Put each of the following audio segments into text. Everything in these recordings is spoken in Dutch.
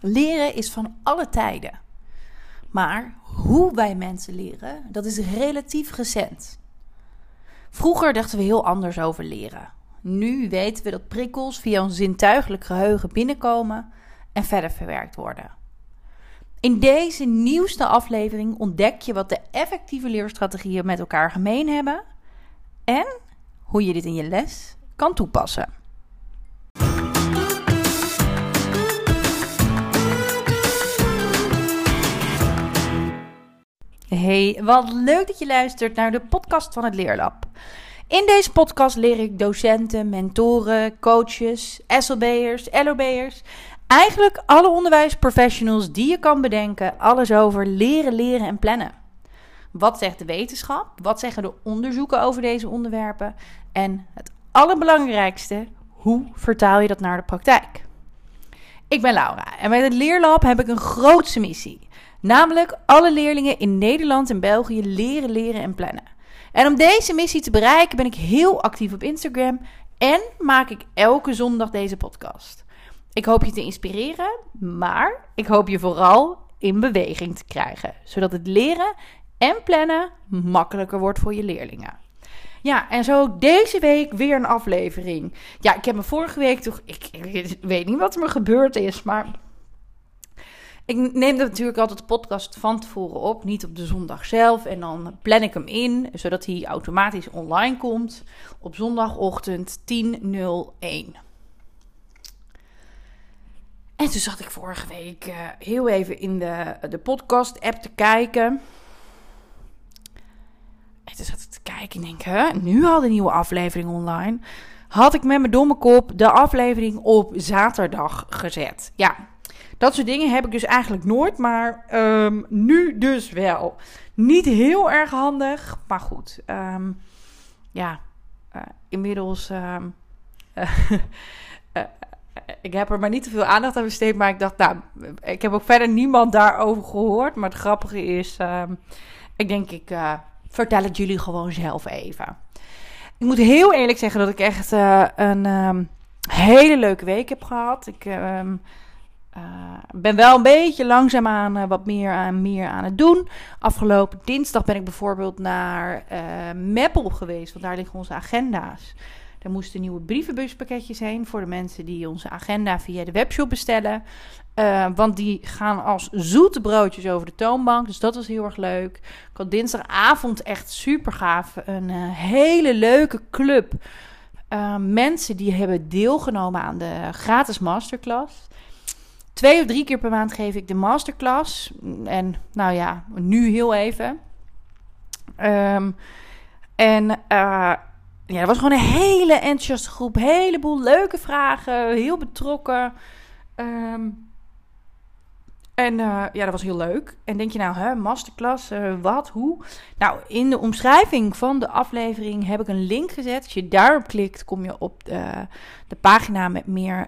Leren is van alle tijden. Maar hoe wij mensen leren, dat is relatief recent. Vroeger dachten we heel anders over leren. Nu weten we dat prikkels via ons zintuigelijk geheugen binnenkomen en verder verwerkt worden. In deze nieuwste aflevering ontdek je wat de effectieve leerstrategieën met elkaar gemeen hebben en hoe je dit in je les kan toepassen. Hey, wat leuk dat je luistert naar de podcast van het Leerlab. In deze podcast leer ik docenten, mentoren, coaches, SLB'ers, LOB'ers, eigenlijk alle onderwijsprofessionals die je kan bedenken, alles over leren, leren en plannen. Wat zegt de wetenschap? Wat zeggen de onderzoeken over deze onderwerpen? En het allerbelangrijkste, hoe vertaal je dat naar de praktijk? Ik ben Laura en met het Leerlab heb ik een grootse missie. Namelijk alle leerlingen in Nederland en België leren, leren en plannen. En om deze missie te bereiken ben ik heel actief op Instagram en maak ik elke zondag deze podcast. Ik hoop je te inspireren, maar ik hoop je vooral in beweging te krijgen, zodat het leren en plannen makkelijker wordt voor je leerlingen. Ja, en zo deze week weer een aflevering. Ja, ik heb me vorige week toch. Ik, weet niet wat er me gebeurd is, maar ik neem natuurlijk altijd de podcast van tevoren op, niet op de zondag zelf. En dan plan ik hem in, zodat hij automatisch online komt op zondagochtend 10.01. En toen zat ik vorige week uh, heel even in de, de podcast-app te kijken. En toen zat ik te kijken en denk, hè, nu al de nieuwe aflevering online. Had ik met mijn domme kop de aflevering op zaterdag gezet. Ja, dat soort dingen heb ik dus eigenlijk nooit, maar um, nu dus wel. Niet heel erg handig, maar goed. Um, ja, uh, inmiddels. Uh, uh, ik heb er maar niet te veel aandacht aan besteed, maar ik dacht, nou, ik heb ook verder niemand daarover gehoord. Maar het grappige is, ik denk, ik vertel het jullie gewoon zelf even. Ik moet heel eerlijk zeggen dat ik echt een hele leuke week heb gehad. Ik uh, ben wel een beetje langzaamaan uh, wat meer aan, meer aan het doen. Afgelopen dinsdag ben ik bijvoorbeeld naar uh, Meppel geweest, want daar liggen onze agenda's. Daar moesten nieuwe brievenbuspakketjes heen voor de mensen die onze agenda via de webshop bestellen. want die gaan als zoete broodjes over de toonbank. Dus dat was heel erg leuk. Ik had dinsdagavond echt super gaaf. Een hele leuke club. mensen die hebben deelgenomen aan de gratis masterclass. Twee of drie keer per maand geef ik de masterclass. En nou ja, nu heel even. Um, en uh, ja, het was gewoon een hele enthousiaste groep. heleboel leuke vragen. Heel betrokken. Um, en uh, ja, dat was heel leuk. En denk je nou, hè, masterclass, uh, wat, hoe? Nou, in de omschrijving van de aflevering heb ik een link gezet. Als je daarop klikt, kom je op de pagina met meer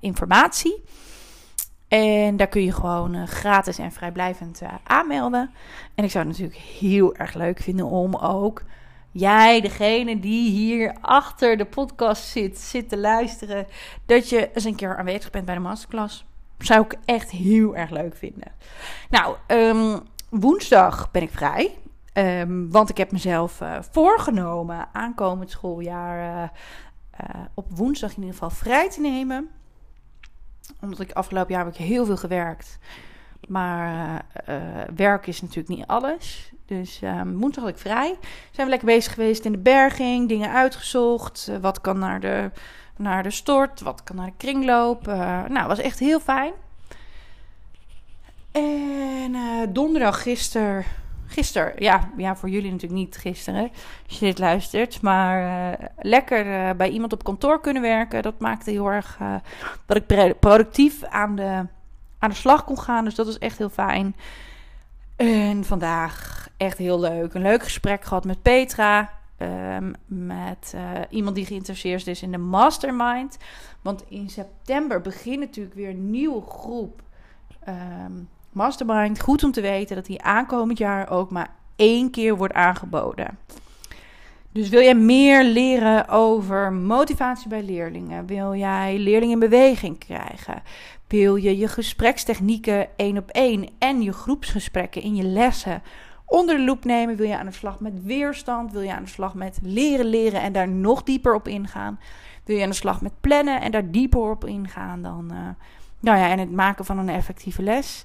informatie. En daar kun je gewoon uh, gratis en vrijblijvend uh, aanmelden. En ik zou het natuurlijk heel erg leuk vinden om ook jij, degene die hier achter de podcast zit, zit te luisteren, dat je eens een keer aanwezig bent bij de masterclass. Zou ik echt heel erg leuk vinden. Nou, um, woensdag ben ik vrij. Um, want ik heb mezelf uh, voorgenomen aankomend schooljaar op woensdag in ieder geval vrij te nemen omdat ik afgelopen jaar heb ik heel veel gewerkt. Maar uh, werk is natuurlijk niet alles. Dus uh, woensdag had ik vrij. Zijn we lekker bezig geweest in de berging. Dingen uitgezocht. Uh, wat kan naar de, naar de stort. Wat kan naar de kringloop. nou, was echt heel fijn. En donderdag gisteren gisteren, ja, ja, voor jullie natuurlijk niet gisteren, als je dit luistert. Maar uh, lekker uh, bij iemand op kantoor kunnen werken. Dat maakte heel erg uh, dat ik productief aan de, aan de slag kon gaan. Dus dat was echt heel fijn. En vandaag echt heel leuk. Een leuk gesprek gehad met Petra. Um, met iemand die geïnteresseerd is in de mastermind. Want in september begint natuurlijk weer een nieuwe groep. Um, Mastermind, goed om te weten dat die aankomend jaar ook maar één keer wordt aangeboden. Dus wil jij meer leren over motivatie bij leerlingen? Wil jij leerlingen in beweging krijgen? Wil je je gesprekstechnieken één op één en je groepsgesprekken in je lessen onder de loep nemen? Wil je aan de slag met weerstand? Wil je aan de slag met leren leren en daar nog dieper op ingaan? Wil je aan de slag met plannen en daar dieper op ingaan dan... Uh, nou ja, en het maken van een effectieve les.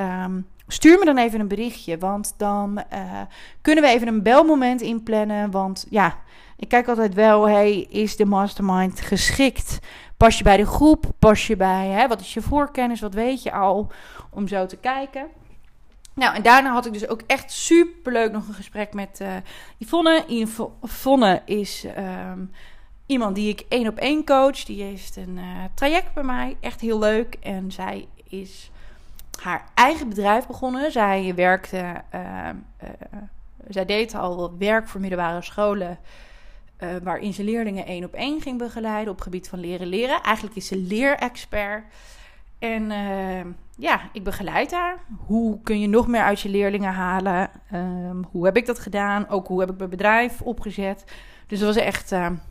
Um, stuur me dan even een berichtje, want dan uh, kunnen we even een belmoment inplannen. Want ja, ik kijk altijd wel, hey, is de mastermind geschikt? Pas je bij de groep? Pas je bij, hè, wat is je voorkennis? Wat weet je al? Om zo te kijken. Nou, en daarna had ik dus ook echt superleuk nog een gesprek met uh, Yvonne. Yvonne is um, iemand die ik één op één coach. Die heeft een uh, traject bij mij. Echt heel leuk. En zij is haar eigen bedrijf begonnen. Zij werkte, uh, zij deed al werk voor middelbare scholen. Uh, waarin ze leerlingen één op één ging begeleiden op gebied van leren leren. Eigenlijk is ze leerexpert. En ja, ik begeleid haar. Hoe kun je nog meer uit je leerlingen halen? Um, hoe heb ik dat gedaan? Ook hoe heb ik mijn bedrijf opgezet? Dus dat was echt,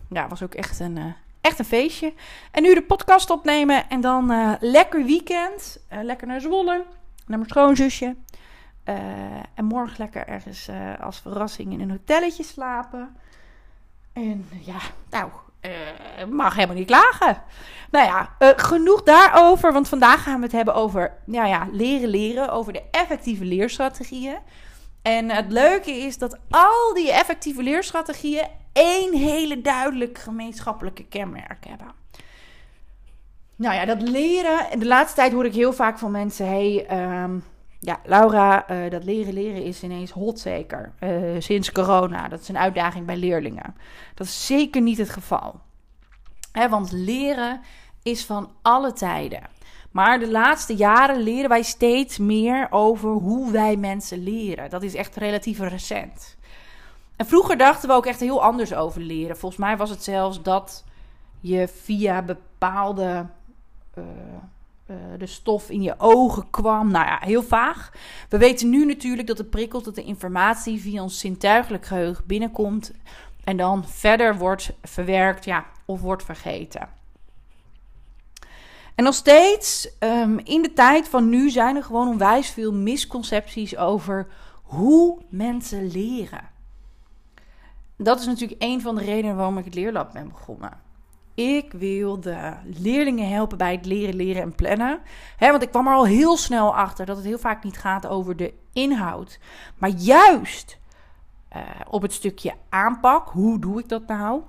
ja, was ook echt een, Echt een feestje. En nu de podcast opnemen en dan uh, lekker weekend. Uh, lekker naar Zwolle, naar mijn schoonzusje. Uh, en morgen lekker ergens als verrassing in een hotelletje slapen. En ja, nou, mag helemaal niet klagen. Nou ja, genoeg daarover. Want vandaag gaan we het hebben over nou ja, leren leren. Over de effectieve leerstrategieën. En het leuke is dat al die effectieve leerstrategieën één hele duidelijk gemeenschappelijke kenmerk hebben. Nou ja, dat leren. De laatste tijd hoor ik heel vaak van mensen: hey, ehm, ja, Laura, uh, dat leren leren is ineens hot zeker. Uh, sinds corona. Dat is een uitdaging bij leerlingen. Dat is zeker niet het geval. Want leren is van alle tijden. Maar de laatste jaren leren wij steeds meer over hoe wij mensen leren. Dat is echt relatief recent. En vroeger dachten we ook echt heel anders over leren. Volgens mij was het zelfs dat je via bepaalde. Uh, uh, de stof in je ogen kwam. Nou ja, heel vaag. We weten nu natuurlijk dat de prikkels, dat de informatie via ons zintuigelijk geheugen binnenkomt. En dan verder wordt verwerkt, ja, of wordt vergeten. En nog steeds, um, in de tijd van nu, zijn er gewoon onwijs veel misconcepties over hoe mensen leren dat is natuurlijk een van de redenen waarom ik het leerlab ben begonnen. Ik wil de leerlingen helpen bij het leren, leren en plannen. want ik kwam er al heel snel achter dat het heel vaak niet gaat over de inhoud. Maar juist uh, op het stukje aanpak. Hoe doe ik dat nou?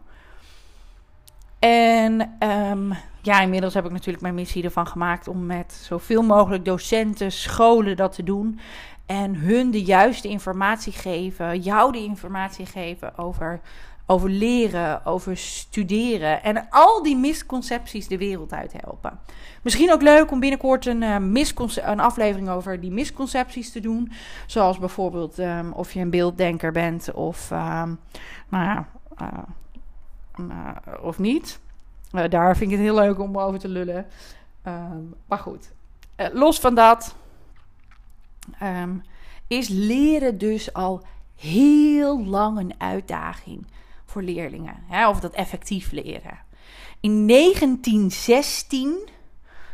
En um, ja, inmiddels heb ik natuurlijk mijn missie ervan gemaakt om met zoveel mogelijk docenten, scholen dat te doen. En hun de juiste informatie geven, jou de informatie geven over, over leren, over studeren. En al die misconcepties de wereld uit helpen. Misschien ook leuk om binnenkort een, uh, een aflevering over die misconcepties te doen. Zoals bijvoorbeeld um, of je een beelddenker bent of, um, nou ja, uh, of niet. Uh, daar vind ik het heel leuk om over te lullen. Um, maar goed, los van dat. Um, is leren dus al heel lang een uitdaging voor leerlingen. Hè, of dat effectief leren. In 1916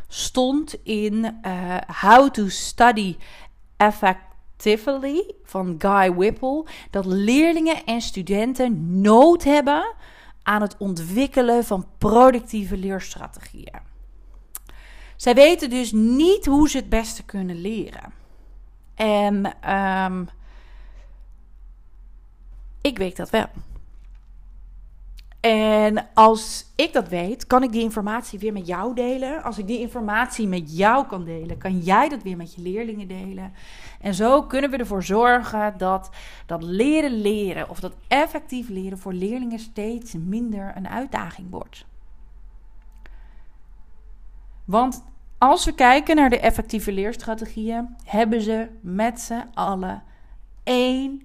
stond in How to Study Effectively van Guy Whipple dat leerlingen en studenten nood hebben aan het ontwikkelen van productieve leerstrategieën. Zij weten dus niet hoe ze het beste kunnen leren. En um, ik weet dat wel. En als ik dat weet, kan ik die informatie weer met jou delen. Als ik die informatie met jou kan delen, kan jij dat weer met je leerlingen delen. En zo kunnen we ervoor zorgen dat dat leren leren of dat effectief leren voor leerlingen steeds minder een uitdaging wordt. Want als we kijken naar de effectieve leerstrategieën, hebben ze met z'n allen één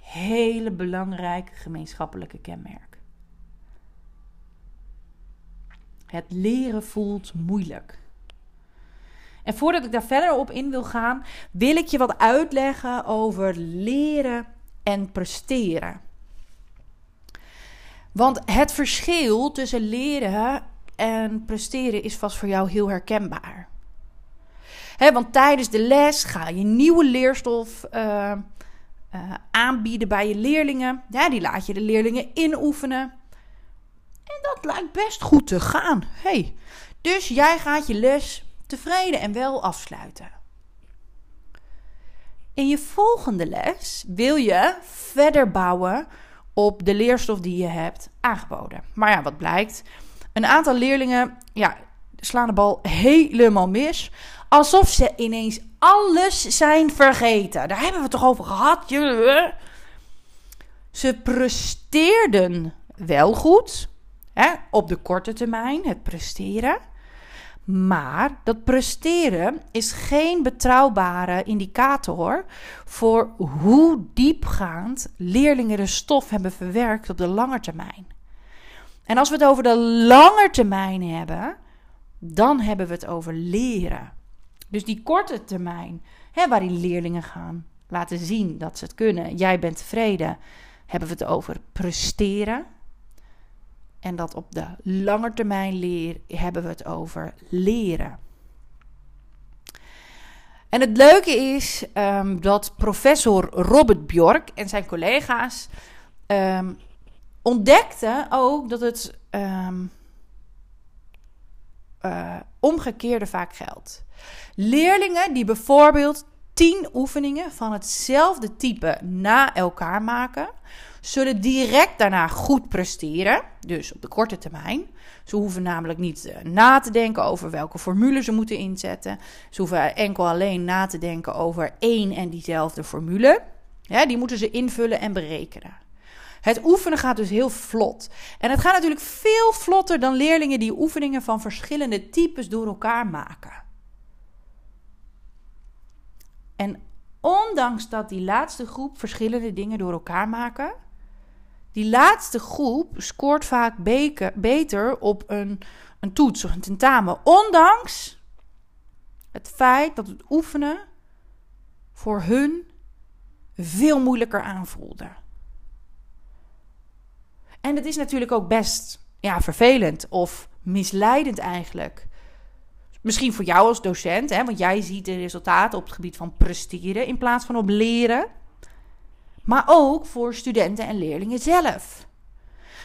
hele belangrijke gemeenschappelijke kenmerk. Het leren voelt moeilijk. En voordat ik daar verder op in wil gaan, wil ik je wat uitleggen over leren en presteren. Want het verschil tussen leren en presteren is vast voor jou heel herkenbaar. want tijdens de les ga je nieuwe leerstof uh, aanbieden bij je leerlingen. Ja, die laat je de leerlingen inoefenen. Dat lijkt best goed te gaan. Hey, dus jij gaat je les tevreden en wel afsluiten. In je volgende les wil je verder bouwen op de leerstof die je hebt aangeboden. Maar ja, wat blijkt? Een aantal leerlingen ja, slaan de bal helemaal mis. Alsof ze ineens alles zijn vergeten. Daar hebben we het toch over gehad? Ze presteerden wel goed. Hè, op de korte termijn, het presteren. Maar dat presteren is geen betrouwbare indicator voor hoe diepgaand leerlingen de stof hebben verwerkt op de lange termijn. En als we het over de lange termijn hebben, dan hebben we het over leren. Dus die korte termijn, hè, waar die leerlingen gaan laten zien dat ze het kunnen, jij bent tevreden, hebben we het over presteren. En dat op de lange termijn leer, hebben we het over leren. En het leuke is um, dat professor Robert Bjork en zijn collega's um, ontdekten ook dat het um, uh, omgekeerde vaak geldt. Leerlingen die bijvoorbeeld tien oefeningen van hetzelfde type na elkaar maken, zullen direct daarna goed presteren, dus op de korte termijn. Ze hoeven namelijk niet eh, na te denken over welke formule ze moeten inzetten. Ze hoeven enkel alleen na te denken over één en diezelfde formule. Die moeten ze invullen en berekenen. Het oefenen gaat dus heel vlot. En het gaat natuurlijk veel vlotter dan leerlingen die oefeningen van verschillende types door elkaar maken. En ondanks dat die laatste groep verschillende dingen door elkaar maken, die laatste groep scoort vaak beter op een, een toets of een tentamen. Ondanks het feit dat het oefenen voor hun veel moeilijker aanvoelde. En het is natuurlijk ook best ja, vervelend of misleidend eigenlijk. Misschien voor jou als docent, hè, want jij ziet de resultaten op het gebied van presteren in plaats van op leren maar ook voor studenten en leerlingen zelf.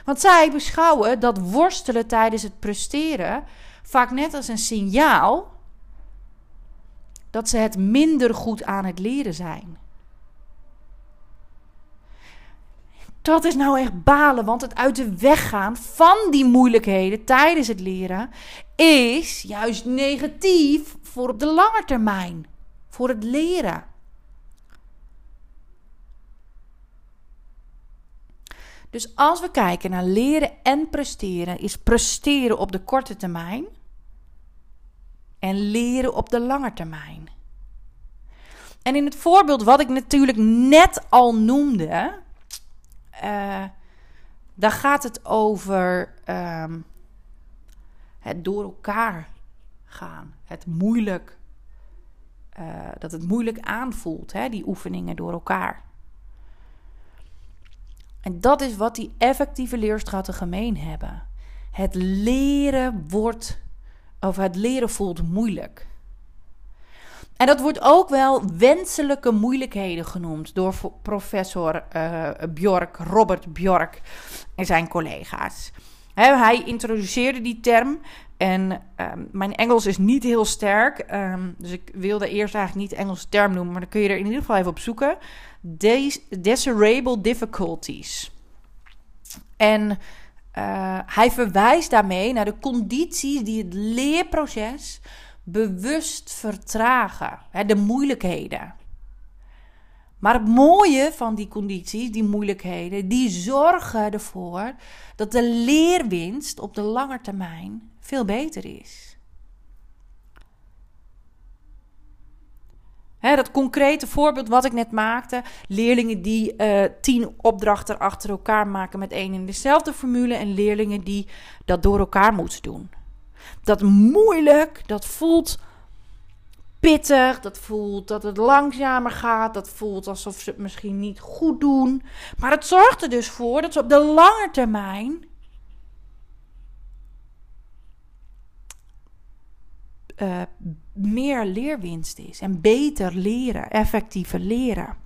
Want zij beschouwen dat worstelen tijdens het presteren vaak net als een signaal dat ze het minder goed aan het leren zijn. Dat is nou echt balen, want het uit de weg gaan van die moeilijkheden tijdens het leren is juist negatief voor op de lange termijn, voor het leren. Dus als we kijken naar leren en presteren, is presteren op de korte termijn en leren op de lange termijn. En in het voorbeeld wat ik natuurlijk net al noemde, uh, daar gaat het over ehm, het door elkaar gaan. Het moeilijk, uh, dat het moeilijk aanvoelt, hè, die oefeningen door elkaar. En dat is wat die effectieve leerstraten gemeen hebben. Het leren wordt, of het leren voelt moeilijk. En dat wordt ook wel wenselijke moeilijkheden genoemd door professor uh, Bjork, Robert Bjork en zijn collega's. hij introduceerde die term en ehm, mijn Engels is niet heel sterk, um, dus ik wilde eerst eigenlijk niet Engelse term noemen, maar dan kun je er in ieder geval even op zoeken. Desirable difficulties. En uh, hij verwijst daarmee naar de condities die het leerproces bewust vertragen, hè, de moeilijkheden. Maar het mooie van die condities, die moeilijkheden, die zorgen ervoor dat de leerwinst op de lange termijn veel beter is. dat concrete voorbeeld wat ik net maakte. Leerlingen die uh, tien opdrachten achter elkaar maken met één en dezelfde formule. En leerlingen die dat door elkaar moeten doen. Dat moeilijk, dat voelt pittig, dat voelt dat het langzamer gaat, dat voelt alsof ze het misschien niet goed doen. Maar het zorgt er dus voor dat ze op de lange termijn uh, meer leerwinst is en beter leren, effectiever leren.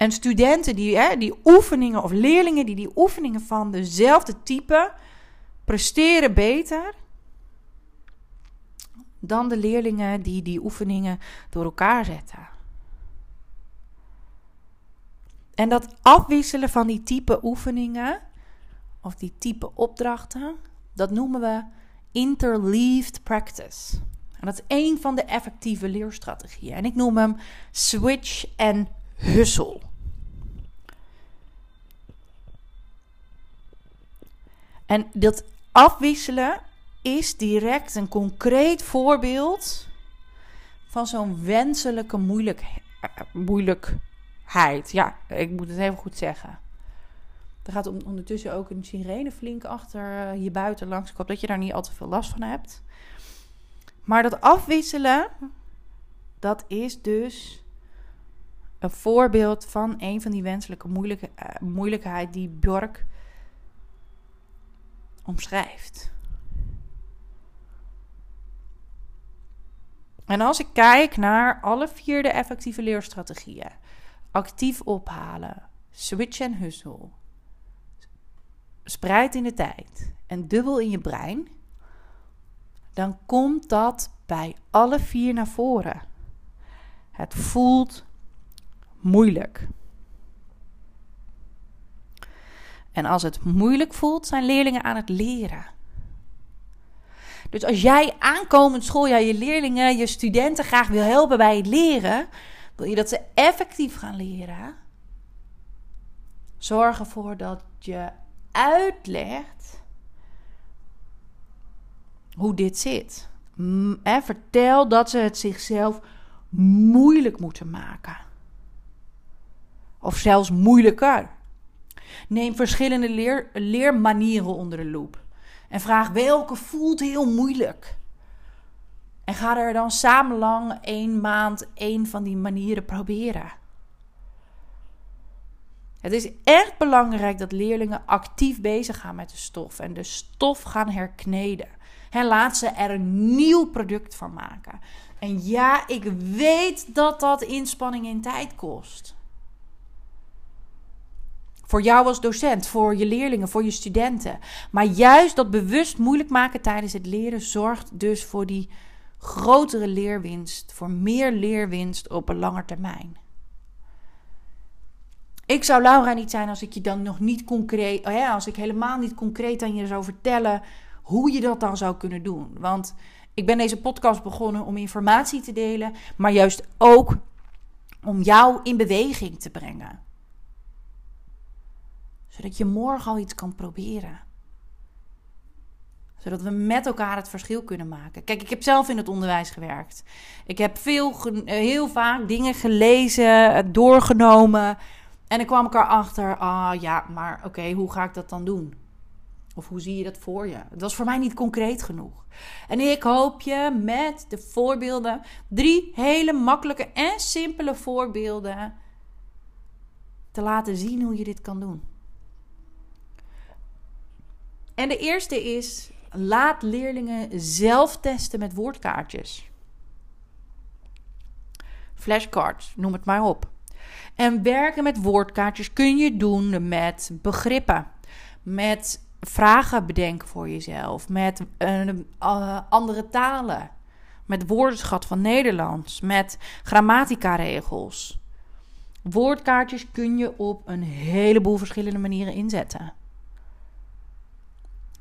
En studenten die hè, die oefeningen of leerlingen die die oefeningen van dezelfde type presteren beter dan de leerlingen die die oefeningen door elkaar zetten. En dat afwisselen van die type oefeningen of die type opdrachten, dat noemen we interleaved practice. En dat is een van de effectieve leerstrategieën. En ik noem hem switch en hustle. En dat afwisselen is direct een concreet voorbeeld van zo'n wenselijke moeilijk, moeilijkheid. Ja, ik moet het even goed zeggen. Er gaat ondertussen ook een sirene flink achter je buiten langs. Ik hoop dat je daar niet al te veel last van hebt. Maar dat afwisselen, dat is dus een voorbeeld van een van die wenselijke moeilijke, uh, moeilijkheid die Bjork omschrijft. En als ik kijk naar alle vier de effectieve leerstrategieën: actief ophalen, switch en hustle, spreid in de tijd en dubbel in je brein, dan komt dat bij alle vier naar voren. Het voelt moeilijk. En als het moeilijk voelt, zijn leerlingen aan het leren. Dus als jij aankomend schooljaar je leerlingen, je studenten graag wil helpen bij het leren, wil je dat ze effectief gaan leren. Zorg ervoor dat je uitlegt hoe dit zit. En vertel dat ze het zichzelf moeilijk moeten maken. Of zelfs moeilijker. Neem verschillende leer, leermanieren onder de loep. En vraag welke voelt heel moeilijk. En ga er dan samen lang één maand één van die manieren proberen. Het is echt belangrijk dat leerlingen actief bezig gaan met de stof en de stof gaan herkneden. En laat ze er een nieuw product van maken. En ja, ik weet dat dat inspanning in tijd kost. Voor jou als docent, voor je leerlingen, voor je studenten. Maar juist dat bewust moeilijk maken tijdens het leren zorgt dus voor die grotere leerwinst, voor meer leerwinst op een lange termijn. Ik zou Laura niet zijn als ik je dan nog niet concreet, als ik helemaal niet concreet aan je zou vertellen hoe je dat dan zou kunnen doen. Want ik ben deze podcast begonnen om informatie te delen, maar juist ook om jou in beweging te brengen zodat je morgen al iets kan proberen. Zodat we met elkaar het verschil kunnen maken. Kijk, ik heb zelf in het onderwijs gewerkt. Ik heb veel, heel vaak dingen gelezen, doorgenomen. En ik kwam ik erachter, ah ja, maar oké, hoe ga ik dat dan doen? Of hoe zie je dat voor je? Het was voor mij niet concreet genoeg. En ik hoop je met de voorbeelden, drie hele makkelijke en simpele voorbeelden, te laten zien hoe je dit kan doen. En de eerste is: laat leerlingen zelf testen met woordkaartjes. Flashcards, noem het maar op. En werken met woordkaartjes kun je doen met begrippen, met vragen bedenken voor jezelf, met uh, andere talen, met woordenschat van Nederlands, met grammatica-regels. Woordkaartjes kun je op een heleboel verschillende manieren inzetten.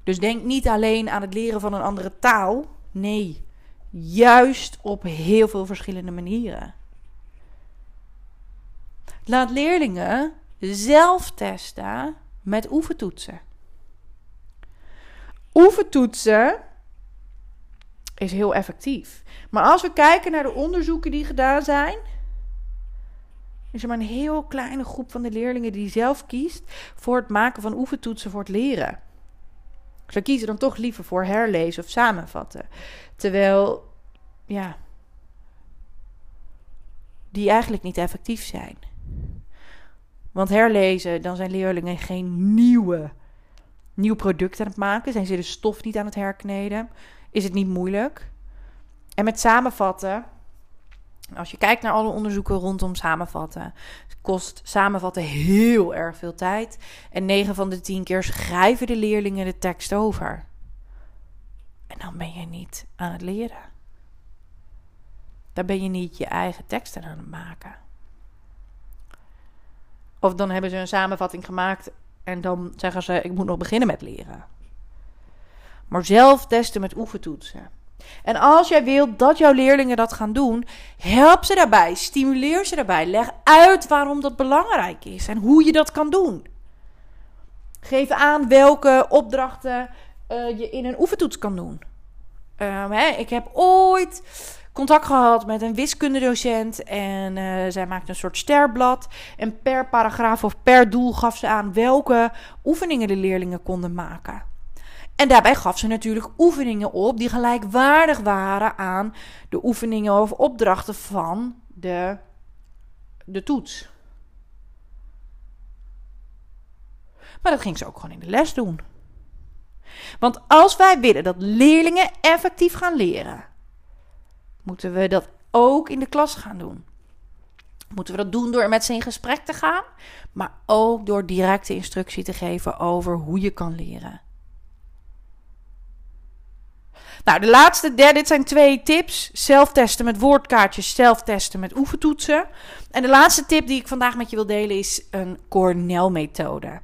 Dus denk niet alleen aan het leren van een andere taal. Nee, juist op heel veel verschillende manieren. Laat leerlingen zelf testen met oefentoetsen. Oefentoetsen is heel effectief. Maar als we kijken naar de onderzoeken die gedaan zijn, is er maar een heel kleine groep van de leerlingen die zelf kiest voor het maken van oefentoetsen voor het leren. Ze kiezen dan toch liever voor herlezen of samenvatten. Terwijl, ja, die eigenlijk niet effectief zijn. Want herlezen, dan zijn leerlingen geen nieuwe, nieuw product aan het maken. Zijn ze de stof niet aan het herkneden? Is het niet moeilijk? En met samenvatten, als je kijkt naar alle onderzoeken rondom samenvatten, kost samenvatten heel erg veel tijd. En 9 van de 10 keer schrijven de leerlingen de tekst over. En dan ben je niet aan het leren. Dan ben je niet je eigen teksten aan het maken. Of dan hebben ze een samenvatting gemaakt en dan zeggen ze: Ik moet nog beginnen met leren. Maar zelf testen met oefentoetsen. En als jij wilt dat jouw leerlingen dat gaan doen, help ze daarbij, stimuleer ze daarbij, leg uit waarom dat belangrijk is en hoe je dat kan doen. Geef aan welke opdrachten uh, je in een oefentoets kan doen. Um, hè, ik heb ooit contact gehad met een wiskundedocent. En uh, zij maakte een soort sterblad. En per paragraaf of per doel gaf ze aan welke oefeningen de leerlingen konden maken. En daarbij gaf ze natuurlijk oefeningen op die gelijkwaardig waren aan de oefeningen of opdrachten van de, de toets. Maar dat ging ze ook gewoon in de les doen. Want als wij willen dat leerlingen effectief gaan leren, moeten we dat ook in de klas gaan doen. Moeten we dat doen door met ze in gesprek te gaan, maar ook door directe instructie te geven over hoe je kan leren. Nou, de laatste, dit zijn twee tips. Zelftesten met woordkaartjes, zelftesten met oefentoetsen. En de laatste tip die ik vandaag met je wil delen is een Cornell-methode.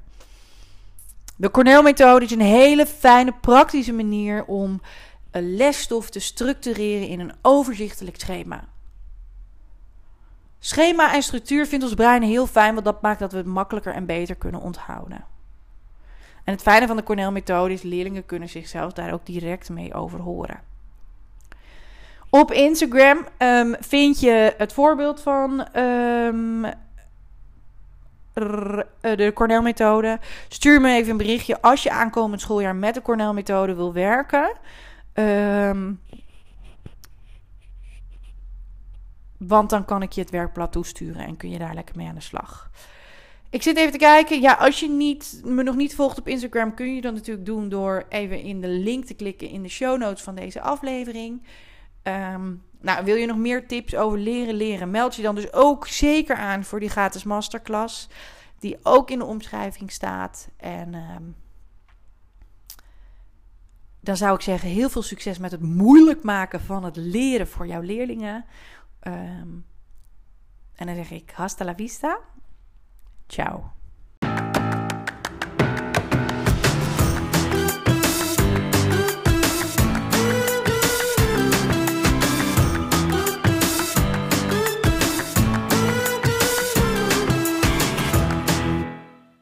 De Cornell-methode is een hele fijne, praktische manier om een lesstof te structureren in een overzichtelijk schema. Schema en structuur vindt ons brein heel fijn, want dat maakt dat we het makkelijker en beter kunnen onthouden. En het fijne van de Cornell-methode is, leerlingen kunnen zichzelf daar ook direct mee over horen. Op Instagram um, vind je het voorbeeld van um, de Cornell-methode. Stuur me even een berichtje als je aankomend schooljaar met de Cornell-methode wil werken. Um, want dan kan ik je het werkblad toesturen en kun je daar lekker mee aan de slag. Ik zit even te kijken. Ja, als je niet, me nog niet volgt op Instagram, kun je dat natuurlijk doen door even in de link te klikken in de show notes van deze aflevering. Um, nou, wil je nog meer tips over leren leren? Meld je dan dus ook zeker aan voor die gratis masterclass. Die ook in de omschrijving staat. En um, dan zou ik zeggen, heel veel succes met het moeilijk maken van het leren voor jouw leerlingen. Um, en dan zeg ik, hasta la vista. Ciao.